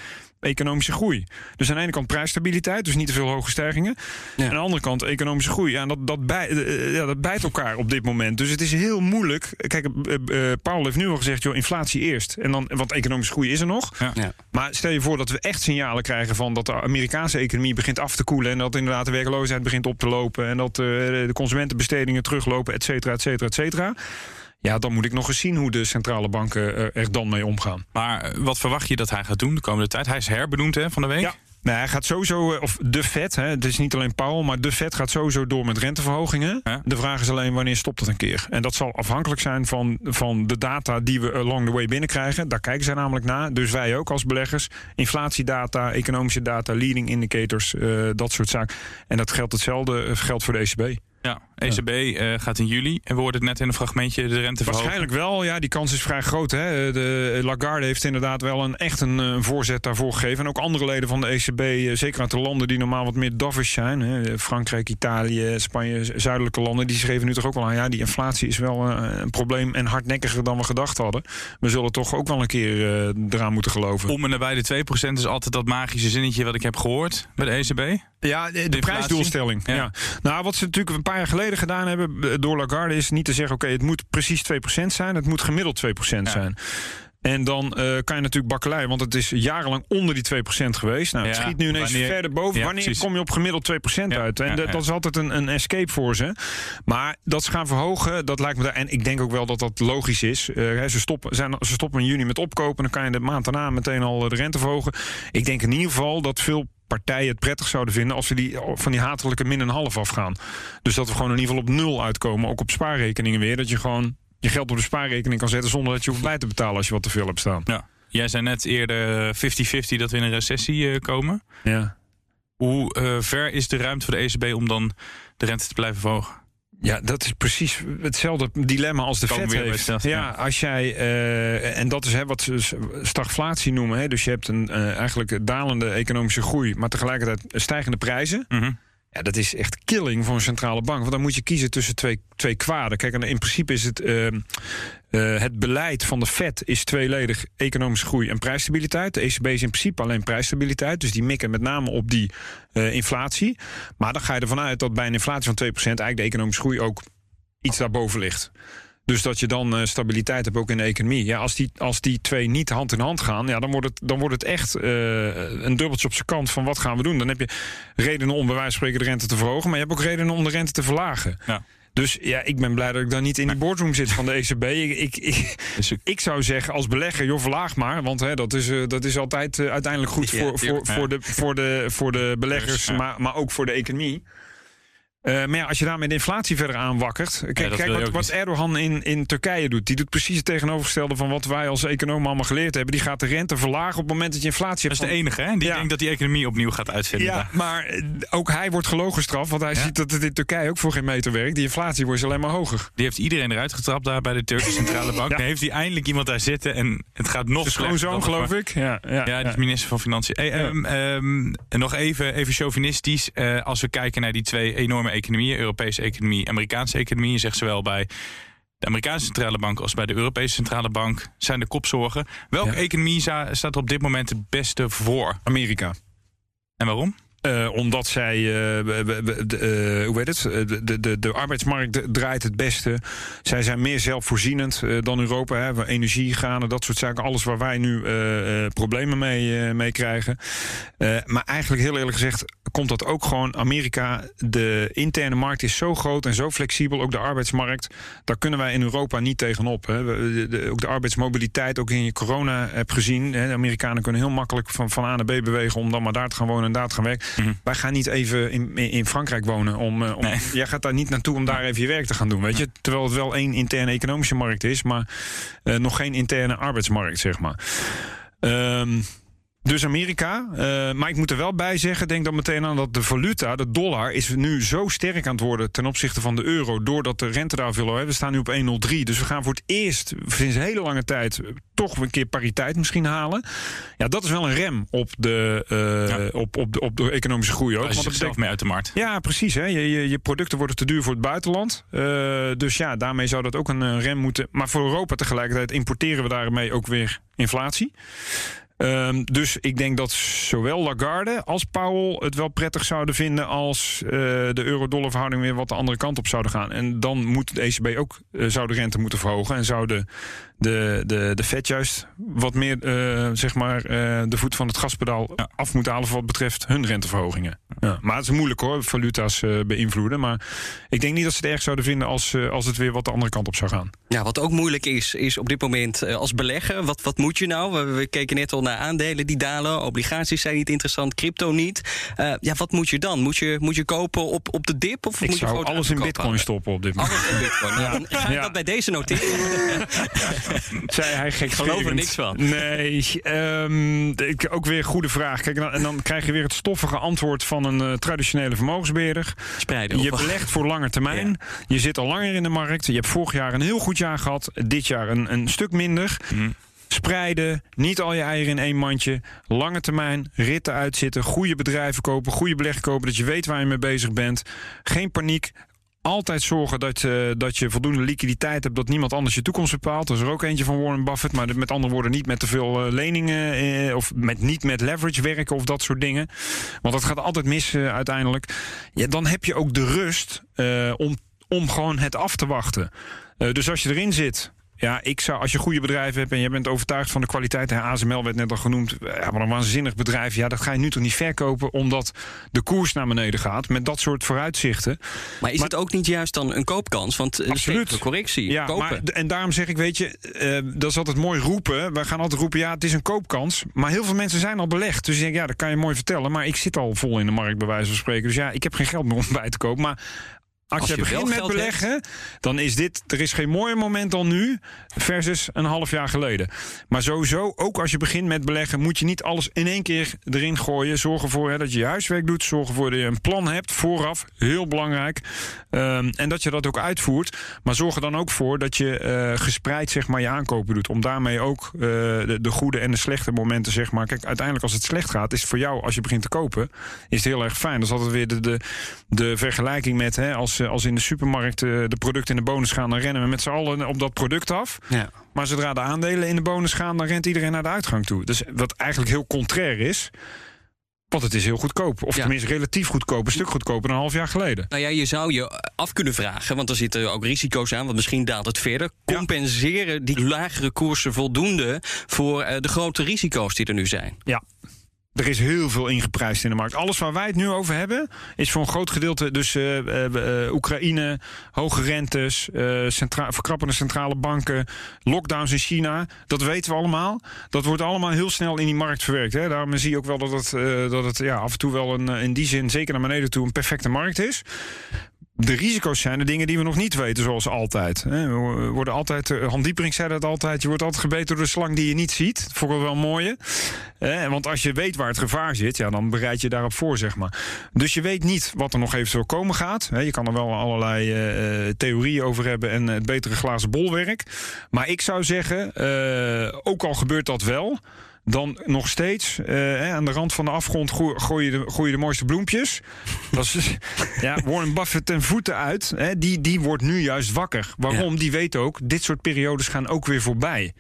economische groei. Dus aan de ene kant prijsstabiliteit, dus niet te veel hoge stijgingen. Ja. En aan de andere kant economische groei. Ja, en dat, dat, bij, eh, ja, dat bijt elkaar op dit moment. Dus het is heel moeilijk. Kijk, eh, eh, Paul heeft nu al gezegd, joh, inflatie eerst. En dan, want economische groei is er nog. Ja. Ja. Maar stel je voor dat we echt signalen krijgen van dat de Amerikaanse economie begint af te koelen. En dat inderdaad de werkloosheid begint op te lopen. En dat eh, de consumentenbestedingen teruglopen, et cetera, et cetera, et cetera. Ja, dan moet ik nog eens zien hoe de centrale banken er, er dan mee omgaan. Maar eh, wat verwacht je dat hij gaat doen de komende tijd? Hij is herbenoemd hè, van de week. Ja. Nee, hij gaat sowieso, eh, of de Fed, hè, het is niet alleen Powell, maar de Fed gaat sowieso door met renteverhogingen. Ja. De vraag is alleen wanneer stopt het een keer. En dat zal afhankelijk zijn van, van de data die we along the way binnenkrijgen. Daar kijken zij namelijk naar. Dus wij ook als beleggers. Inflatiedata, economische data, leading indicators, eh, dat soort zaken. En dat geldt hetzelfde, eh, geldt voor de ECB. Ja, ECB eh, gaat in juli. En we hoorden het net in een fragmentje de rente verhogen. Waarschijnlijk wel, ja, die kans is vrij groot. Hè. De Lagarde heeft inderdaad wel een, echt een, eh, voorzet daarvoor gegeven. En ook andere leden van de ECB, eh, zeker uit de landen die normaal wat meer dovish zijn. Hè. Frankrijk, Italië, Spanje, zuidelijke landen. Die schreven nu toch ook wel aan, ja, die inflatie is wel eh, een probleem en hardnekkiger dan we gedacht hadden. We zullen toch ook wel een keer eh, eraan moeten geloven. Om en nabij de 2% is altijd dat magische zinnetje wat ik heb gehoord bij de ECB. Ja, de, prijsdoelstelling. Ja. Ja. Nou, wat ze natuurlijk een paar jaar geleden gedaan hebben eh, door Lagarde is niet te zeggen: oké, het moet precies 2% zijn, het moet gemiddeld 2% zijn. En dan eh, kan je natuurlijk bakkelei, want het is jarenlang onder die 2% geweest. Nou, het Ja, schiet nu ineens wanneer- verder boven. Ja, wanneer precies. kom je op gemiddeld 2% Ja, uit? En dat, is altijd een, een escape voor ze. Maar dat ze gaan verhogen, dat lijkt me... daar- En ik denk ook wel dat dat logisch is. Eh, ze, stoppen, zijn, ze stoppen in juni met opkopen. Dan kan je de maand daarna meteen al de rente verhogen. Ik denk in ieder geval dat veel partijen het prettig zouden vinden... als ze die, van die hatelijke min een half afgaan. Dus dat we gewoon in ieder geval op nul uitkomen. Ook op spaarrekeningen weer. Dat je gewoon je geld op de spaarrekening kan zetten... zonder dat je hoeft bij te betalen als je wat te veel hebt staan. Ja. Jij zei net eerder 50-50 dat we in een recessie eh, komen. Ja. Hoe eh, ver is de ruimte voor de ECB om dan de rente te blijven verhogen? Ja, dat is precies hetzelfde dilemma als de bij heeft. ja, ja. als jij eh, en dat is hè, wat ze stagflatie noemen. Hè, dus je hebt een eh, eigenlijk dalende economische groei, maar tegelijkertijd stijgende prijzen. Mhm. Ja, dat is echt killing voor een centrale bank. Want dan moet je kiezen tussen twee, twee kwaden. Kijk, in principe is het, eh, eh, het beleid van de Fed is tweeledig economische groei en prijsstabiliteit. De ECB is in principe alleen prijsstabiliteit. Dus die mikken met name op die eh, inflatie. Maar dan ga je ervan uit dat bij een inflatie van 2% eigenlijk de economische groei ook iets daarboven ligt. Dus dat je dan eh, stabiliteit hebt ook in de economie. Ja, als, die, als die twee niet hand in hand gaan, ja, dan, wordt het, dan wordt het echt eh, een dubbeltje op zijn kant van wat gaan we doen. Dan heb je redenen om bij wijze van spreken de rente te verhogen, maar je hebt ook redenen om de rente te verlagen. Ja. Dus ja, ik ben blij dat ik dan niet in die boardroom zit van de ECB. [LAUGHS] Ik, ik, ik, zou zeggen als belegger, joh, verlaag maar. Want hè, dat, is, eh, dat is altijd uiteindelijk goed Ja, voor, voor, voor, de, voor, de, voor de beleggers, maar, maar ook voor de economie. Eh, maar ja, als je daarmee de inflatie verder aanwakkert. Kijk, dat kijk wat. Erdogan in, in Turkije doet. Die doet precies het tegenovergestelde van wat wij als economen allemaal geleerd hebben. Die gaat de rente verlagen op het moment dat je inflatie Dat hebt. is de enige, hè? Die Ja. denkt dat die economie opnieuw gaat uitvinden. ja, maar eh, ook hij wordt gelogenstraft. Want hij ziet dat het in Turkije ook voor geen meter werkt. Die inflatie wordt alleen maar hoger. Die heeft iedereen eruit getrapt daar bij de Turkse Centrale Bank. [LAUGHS] Dan heeft hij eindelijk iemand daar zitten en het gaat nog is slechter gewoon dan zoon, ervoor. geloof ik. Ja, ja, Ja, die is minister van Financiën. Hey, ehm, ehm, nog even, even chauvinistisch. Eh, als we kijken naar die twee enorme economieën, Europese economie, Amerikaanse economie, zegt zowel bij de Amerikaanse centrale bank als bij de Europese centrale bank zijn de kopzorgen. Welke Ja. economie staat er op dit moment het beste voor? Amerika. En waarom? Eh, omdat zij, eh, eh, hoe heet het? De, de, de, arbeidsmarkt draait het beste. Zij zijn meer zelfvoorzienend dan Europa. Hè. Energie, granen, dat soort zaken. Alles waar wij nu problemen mee, mee krijgen. Maar eigenlijk heel eerlijk gezegd komt dat ook gewoon Amerika. De interne markt is zo groot en zo flexibel. Ook de arbeidsmarkt. Daar kunnen wij in Europa niet tegenop. Hè. Ook de arbeidsmobiliteit, ook in je corona heb gezien. Hè. De Amerikanen kunnen heel makkelijk van, van A naar B bewegen... om dan maar daar te gaan wonen en daar te gaan werken. Wij gaan niet even in, in Frankrijk wonen. Om, eh, om, Nee. [LAUGHS] Jij gaat daar niet naartoe om daar even je werk te gaan doen. Weet je? Terwijl het wel één interne economische markt is... maar eh, nog geen interne arbeidsmarkt, zeg maar. Ehm, dus Amerika. Eh, maar ik moet er wel bij zeggen, denk dan meteen aan dat de valuta, de dollar, is nu zo sterk aan het worden ten opzichte van de euro. Doordat de rente daar veel hoor. We staan nu op 1,03. Dus we gaan voor het eerst sinds hele lange tijd toch een keer pariteit misschien halen. Ja, dat is wel een rem op de, eh, op, op, de, op de economische groei ook. Als je Want dat zichzelf mee uit de markt. ja, precies. Hè. Je, je, je producten worden te duur voor het buitenland. Eh, dus ja, daarmee zou dat ook een rem moeten. Maar voor Europa tegelijkertijd importeren we daarmee ook weer inflatie. Ehm, dus ik denk dat zowel Lagarde als Powell het wel prettig zouden vinden als eh, de euro-dollar verhouding weer wat de andere kant op zouden gaan. En dan moet de ECB ook eh, zou de rente moeten verhogen en zou de, de, de, de Fed juist wat meer eh, zeg maar eh, de voet van het gaspedaal Ja. af moeten halen voor wat betreft hun renteverhogingen. Ja. Maar het is moeilijk hoor, valuta's eh, beïnvloeden. Maar ik denk niet dat ze het erg zouden vinden als, eh, als het weer wat de andere kant op zou gaan. Ja, wat ook moeilijk is, is op dit moment eh, als belegger. Wat, wat moet je nou? We, we keken net al naar aandelen die dalen. Obligaties zijn niet interessant, crypto niet. Eh, ja, wat moet je dan? Moet je, moet je kopen op, op de dip? Of Ik moet je zou gewoon alles in bitcoin stoppen op dit moment. Alles in bitcoin. [LAUGHS] Ja. Dan ga ik dat bij deze noteren. [LAUGHS] [LAUGHS] Zei hij gek geloof er niks van. Nee, ehm, ik, ook weer een goede vraag. Kijk, en dan, krijg je weer het stoffige antwoord van een eh, traditionele vermogensbeheerder. Spreiden. Je belegt voor lange termijn. Je zit al langer in de markt. Je hebt vorig jaar een heel goed jaar gehad. Dit jaar een, een stuk minder. Spreiden, niet al je eieren in één mandje. Lange termijn, ritten uitzitten. Goede bedrijven kopen, goede beleg kopen. Dat je weet waar je mee bezig bent. Geen paniek. Altijd zorgen dat, eh, dat je voldoende liquiditeit hebt, dat niemand anders je toekomst bepaalt. Dat is er ook eentje van Warren Buffett. Maar met andere woorden, niet met te veel eh, leningen eh, of met, niet met leverage werken of dat soort dingen. Want dat gaat altijd mis uiteindelijk. Ja, dan heb je ook de rust om, om gewoon het af te wachten. Dus als je erin zit. Ja, ik zou, als je goede bedrijven hebt en je bent overtuigd van de kwaliteit. Hè, ASML werd net al genoemd. Ja, wat een waanzinnig bedrijf. Ja, dat ga je nu toch niet verkopen omdat de koers naar beneden gaat. Met dat soort vooruitzichten. Maar is het ook niet juist dan een koopkans? Want uh, Absoluut. correctie. Ja, kopen. maar, en daarom zeg ik, weet je, eh, dat is altijd mooi roepen. Wij gaan altijd roepen, ja, het is een koopkans. Maar heel veel mensen zijn al belegd. Dus ik denk, ja, dat kan je mooi vertellen. Maar ik zit al vol in de markt, bij wijze van spreken. Dus ja, ik heb geen geld meer om bij te kopen. Maar als, Als je, begint met beleggen, dan is dit. Er is geen mooier moment dan nu. Versus een half jaar geleden. Maar sowieso, ook als je begint met beleggen, moet je niet alles in één keer erin gooien. Zorg ervoor hè, dat je je huiswerk doet. Zorg ervoor dat je een plan hebt vooraf. Heel belangrijk. Ehm, en dat je dat ook uitvoert. Maar zorg er dan ook voor dat je eh, gespreid zeg maar, je aankopen doet. Om daarmee ook eh, de, de goede en de slechte momenten. Zeg maar. Kijk, uiteindelijk als het slecht gaat, is het voor jou als je begint te kopen, is het heel erg fijn. Dat is altijd weer de, de, de vergelijking met hè, als, eh, als in de supermarkt eh, de producten in de bonus gaan, dan rennen we met z'n allen op dat product af. Ja. Maar zodra de aandelen in de bonus gaan, dan rent iedereen naar de uitgang toe. Dus wat eigenlijk heel contrair is. Want het is heel goedkoop. Of Ja. tenminste relatief goedkoop. Een stuk goedkoper dan een half jaar geleden. Nou ja, je zou je af kunnen vragen, want er zitten ook risico's aan, want misschien daalt het verder. Compenseren die lagere koersen voldoende voor eh, de grote risico's die er nu zijn? Ja. Er is heel veel ingeprijsd in de markt. Alles waar wij het nu over hebben, is voor een groot gedeelte dus eh, eh, eh, Oekraïne, hoge rentes, centra verkrappende centrale banken, lockdowns in China. Dat weten we allemaal. Dat wordt allemaal heel snel in die markt verwerkt. Hè. Daarom zie je ook wel dat het, dat het ja, af en toe wel een, in die zin, zeker naar beneden toe, een perfecte markt is. De risico's zijn de dingen die we nog niet weten, zoals altijd. We worden altijd, eh, Han Dieperink zei dat altijd, je wordt altijd gebeten door de slang die je niet ziet. Dat vond ik wel wel mooi. hè. Want als je weet waar het gevaar zit, ja, dan bereid je daarop voor, zeg maar. Dus je weet niet wat er nog eventueel komen gaat. Je kan er wel allerlei eh, eh, theorieën over hebben en het betere glazen bolwerk. Maar ik zou zeggen, ook al gebeurt dat wel dan nog steeds eh, aan de rand van de afgrond gooi, gooi, je, de, gooi je de mooiste bloempjes. Dat is [LAUGHS] ja, Warren Buffett ten voeten uit. Hè, die, die wordt nu juist wakker. Waarom? Die weet ook, dit soort periodes gaan ook weer voorbij.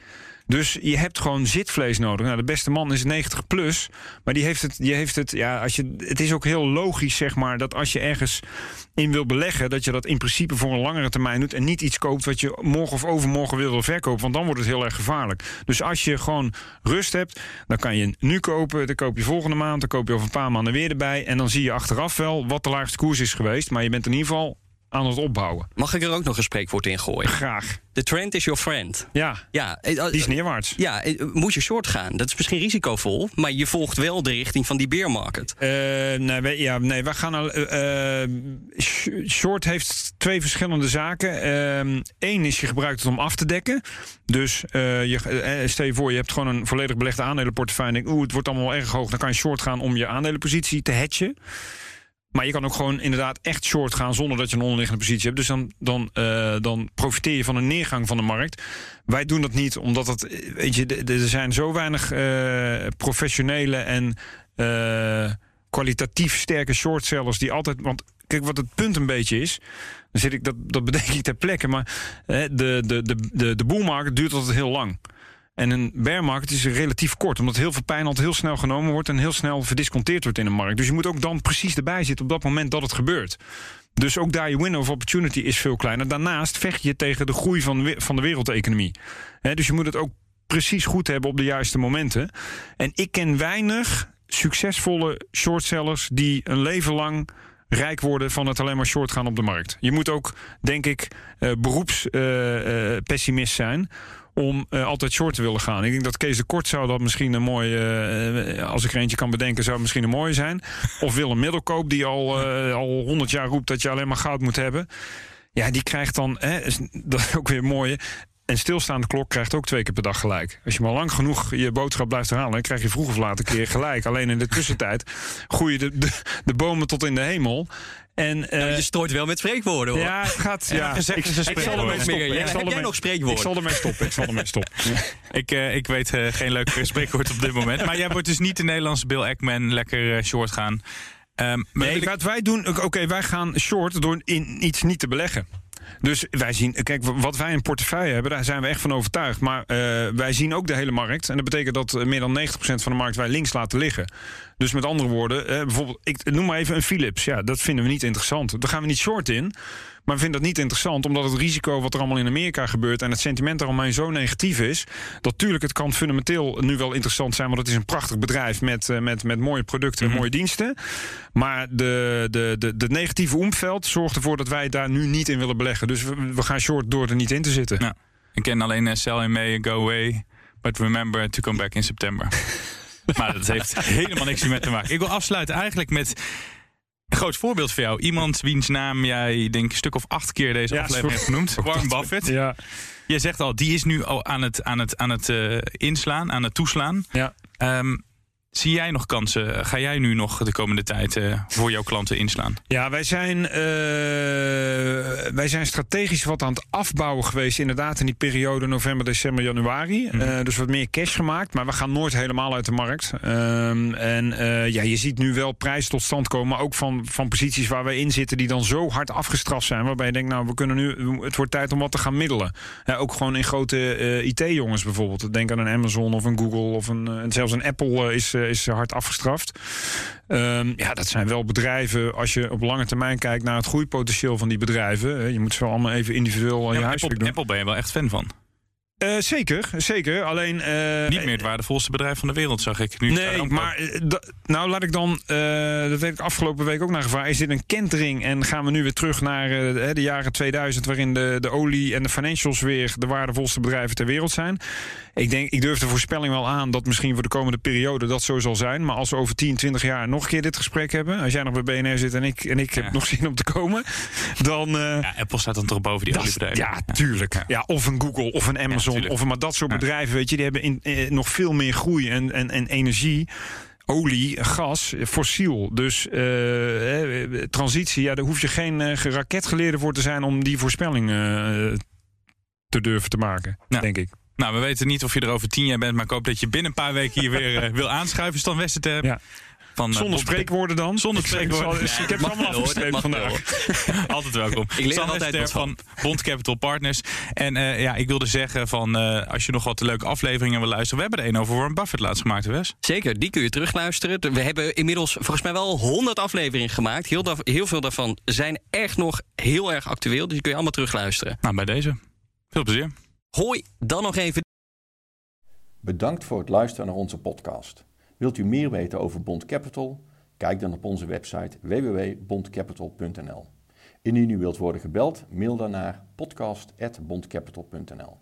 Dus je hebt gewoon zitvlees nodig. Nou, de beste man is 90 plus. Maar die heeft het, die heeft het, ja, als je, het is ook heel logisch, zeg maar, dat als je ergens in wil beleggen, dat je dat in principe voor een langere termijn doet. En niet iets koopt wat je morgen of overmorgen wil, verkopen. Want dan wordt het heel erg gevaarlijk. Dus als je gewoon rust hebt, dan kan je nu kopen. Dan koop je volgende maand. Dan koop je over een paar maanden weer erbij. En dan zie je achteraf wel wat de laagste koers is geweest. Maar je bent in ieder geval aan het opbouwen. Mag ik er ook nog een spreekwoord in gooien? Graag. The trend is your friend. Ja, Ja, eh, die is neerwaarts. Ja, eh, moet je short gaan. Dat is misschien risicovol, maar je volgt wel de richting van die bear market. Eh, nee, wij, ja, nee, wij gaan al. eh, eh, sh- short heeft twee verschillende zaken. Eén is je gebruikt het om af te dekken. Dus eh, je, eh, stel je voor, je hebt gewoon een volledig belegde aandelenportefeuille. En denk, oeh, het wordt allemaal erg hoog. Dan kan je short gaan om je aandelenpositie te hatchen. Maar je kan ook gewoon inderdaad echt short gaan zonder dat je een onderliggende positie hebt. Dus dan, dan, eh, dan profiteer je van een neergang van de markt. Wij doen dat niet omdat eh, Weet je, er zijn zo weinig eh, professionele en eh, kwalitatief sterke shortsellers die altijd. Want kijk, wat het punt een beetje is. Dan zit ik, dat, dat bedenk ik ter plekke. Maar de, de, de, de, de boelmarkt duurt altijd heel lang. En een bear market is relatief kort, omdat heel veel pijn altijd heel snel genomen wordt en heel snel verdisconteerd wordt in de markt. Dus je moet ook dan precies erbij zitten op dat moment dat het gebeurt. Dus ook daar je window of opportunity is veel kleiner. Daarnaast vecht je tegen de groei van, van de wereldeconomie. Dus je moet het ook precies goed hebben op de juiste momenten. En ik ken weinig succesvolle shortsellers die een leven lang rijk worden van het alleen maar short gaan op de markt. Je moet ook, denk ik, eh beroepspessimist zijn om eh, altijd short te willen gaan. Ik denk dat Kees de Kort zou dat misschien een mooie... eh, als ik er eentje kan bedenken, zou het misschien een mooie zijn. [LAUGHS] Of Willem Middelkoop, die al, eh, al 100 jaar roept dat je alleen maar goud moet hebben. Ja, die krijgt dan... Hè, is- dat is ook weer mooi. En stilstaande klok krijgt ook twee keer per dag gelijk. Als je maar lang genoeg je boodschap blijft herhalen... dan krijg je vroeg of laat een keer gelijk. Alleen in de tussentijd [LAUGHS] groeien de, de, de bomen tot in de hemel. En, eh, Nou, je strooit wel met spreekwoorden hoor. ja, het gaat. Ja, gezegd ik, ik zal ermee Meer, stoppen. ja. Ik zal Heb jij ermee- nog spreekwoorden? Ik zal ermee stoppen. Ik zal ermee stoppen. [LAUGHS] Ik, eh, ik weet eh, geen leuk spreekwoord op dit moment. Maar jij wordt dus niet de Nederlandse Bill Ackman lekker eh, short gaan. Ehm, maar Nee, wat wij doen, oké, wij gaan short door in iets niet te beleggen. Dus wij zien, kijk, wat wij in portefeuille hebben, daar zijn we echt van overtuigd. Maar eh, wij zien ook de hele markt. En dat betekent dat eh, meer dan 90% van de markt wij links laten liggen. Dus met andere woorden, eh, bijvoorbeeld, ik noem maar even een Philips. Ja, dat vinden we niet interessant. Daar gaan we niet short in. Maar we vinden dat niet interessant, omdat het risico wat er allemaal in Amerika gebeurt en het sentiment daaromheen zo negatief is. Dat tuurlijk, het kan fundamenteel nu wel interessant zijn, want het is een prachtig bedrijf met, met, met mooie producten en Mhm. mooie diensten. Maar de, de, de, de negatieve omveld zorgt ervoor dat wij daar nu niet in willen beleggen. Dus we, we gaan short door er niet in te zitten. Ja. Ik ken alleen eh, sell in May go away. But remember to come back in September. [LAUGHS] maar dat heeft [LAUGHS] helemaal niks meer te maken. Ik wil afsluiten eigenlijk met een groot voorbeeld voor jou. Iemand wiens naam jij denk ik een stuk of acht keer deze Ja, aflevering hebt genoemd. Warren Buffett. Ja, Je zegt al, die is nu al aan het, aan het, aan het eh, inslaan, aan het toeslaan. ja. Ehm, zie jij nog kansen? Ga jij nu nog de komende tijd eh, voor jouw klanten inslaan? Ja, wij zijn, eh, wij zijn strategisch wat aan het afbouwen geweest. Inderdaad, in die periode november, december, januari. Eh, dus wat meer cash gemaakt. Maar we gaan nooit helemaal uit de markt. Ehm, en eh, ja, je ziet nu wel prijzen tot stand komen. Ook van, van posities waar wij in zitten. die dan zo hard afgestraft zijn. Waarbij je denkt, nou, we kunnen nu. Het wordt tijd om wat te gaan middelen. Ook gewoon in grote eh, IT-jongens bijvoorbeeld. Denk aan een Amazon of een Google. of een, eh, en zelfs een Apple eh, is, eh, is hard afgestraft. Ehm, ja, dat zijn wel bedrijven. Als je op lange termijn kijkt naar het groeipotentieel van die bedrijven. Je moet ze allemaal even individueel aan je Ja, huiswerk Apple, doen. Apple ben je wel echt fan van. Eh, zeker, zeker. Alleen. eh, Niet meer het waardevolste bedrijf van de wereld, zag ik. Nu Nee, maar eh, nou laat ik dan, dat weet ik afgelopen week ook naar gevaar. Is dit een kentering en gaan we nu weer terug naar de- jaren 2000, waarin de, de olie en de financials weer de waardevolste bedrijven ter wereld zijn? Ik denk, ik durf de voorspelling wel aan dat misschien voor de komende periode dat zo zal zijn. Maar als we over 10, 20 jaar nog een keer dit gesprek hebben, als jij nog bij BNR zit en ik, en ik Ja. heb nog zin om te komen, dan. Ja, Apple staat dan toch boven die oliebedrijven. ja, tuurlijk. Ja. of een Google of een Amazon. Of maar dat soort bedrijven, weet je, die hebben in, eh, nog veel meer groei en, en, en energie. Olie, gas, fossiel. Dus eh, eh, transitie, ja, daar hoef je geen eh, raketgeleerde voor te zijn om die voorspelling te durven te maken, denk ik. Nou, we weten niet of je er over tien jaar bent, maar ik hoop dat je binnen een paar weken hier weer wil aanschuiven. Stan Westerterp. Ja. Van, eh, Zonder Bob- spreekwoorden dan. Zonder spreekwoorden. Ik, zal- Nee, ik heb mag allemaal mag vandaag. [LAUGHS] Altijd welkom. Ik leer er altijd wat van Bond Capital Partners. En eh, ja, ik wilde zeggen van eh, als je nog wat leuke afleveringen wil luisteren. We hebben er een over Warren Buffett laatst gemaakt, hè, Wes. Zeker, die kun je terugluisteren. We hebben inmiddels volgens mij wel 100 afleveringen gemaakt. Heel, da- heel veel daarvan zijn echt nog heel erg actueel. Dus die kun je allemaal terugluisteren. Nou, bij deze. Veel plezier. Hoi, dan nog even Bedankt voor het luisteren naar onze podcast. Wilt u meer weten over Bond Capital? Kijk dan op onze website www.bondcapital.nl. Indien u wilt worden gebeld, mail dan naar podcast.bondcapital.nl.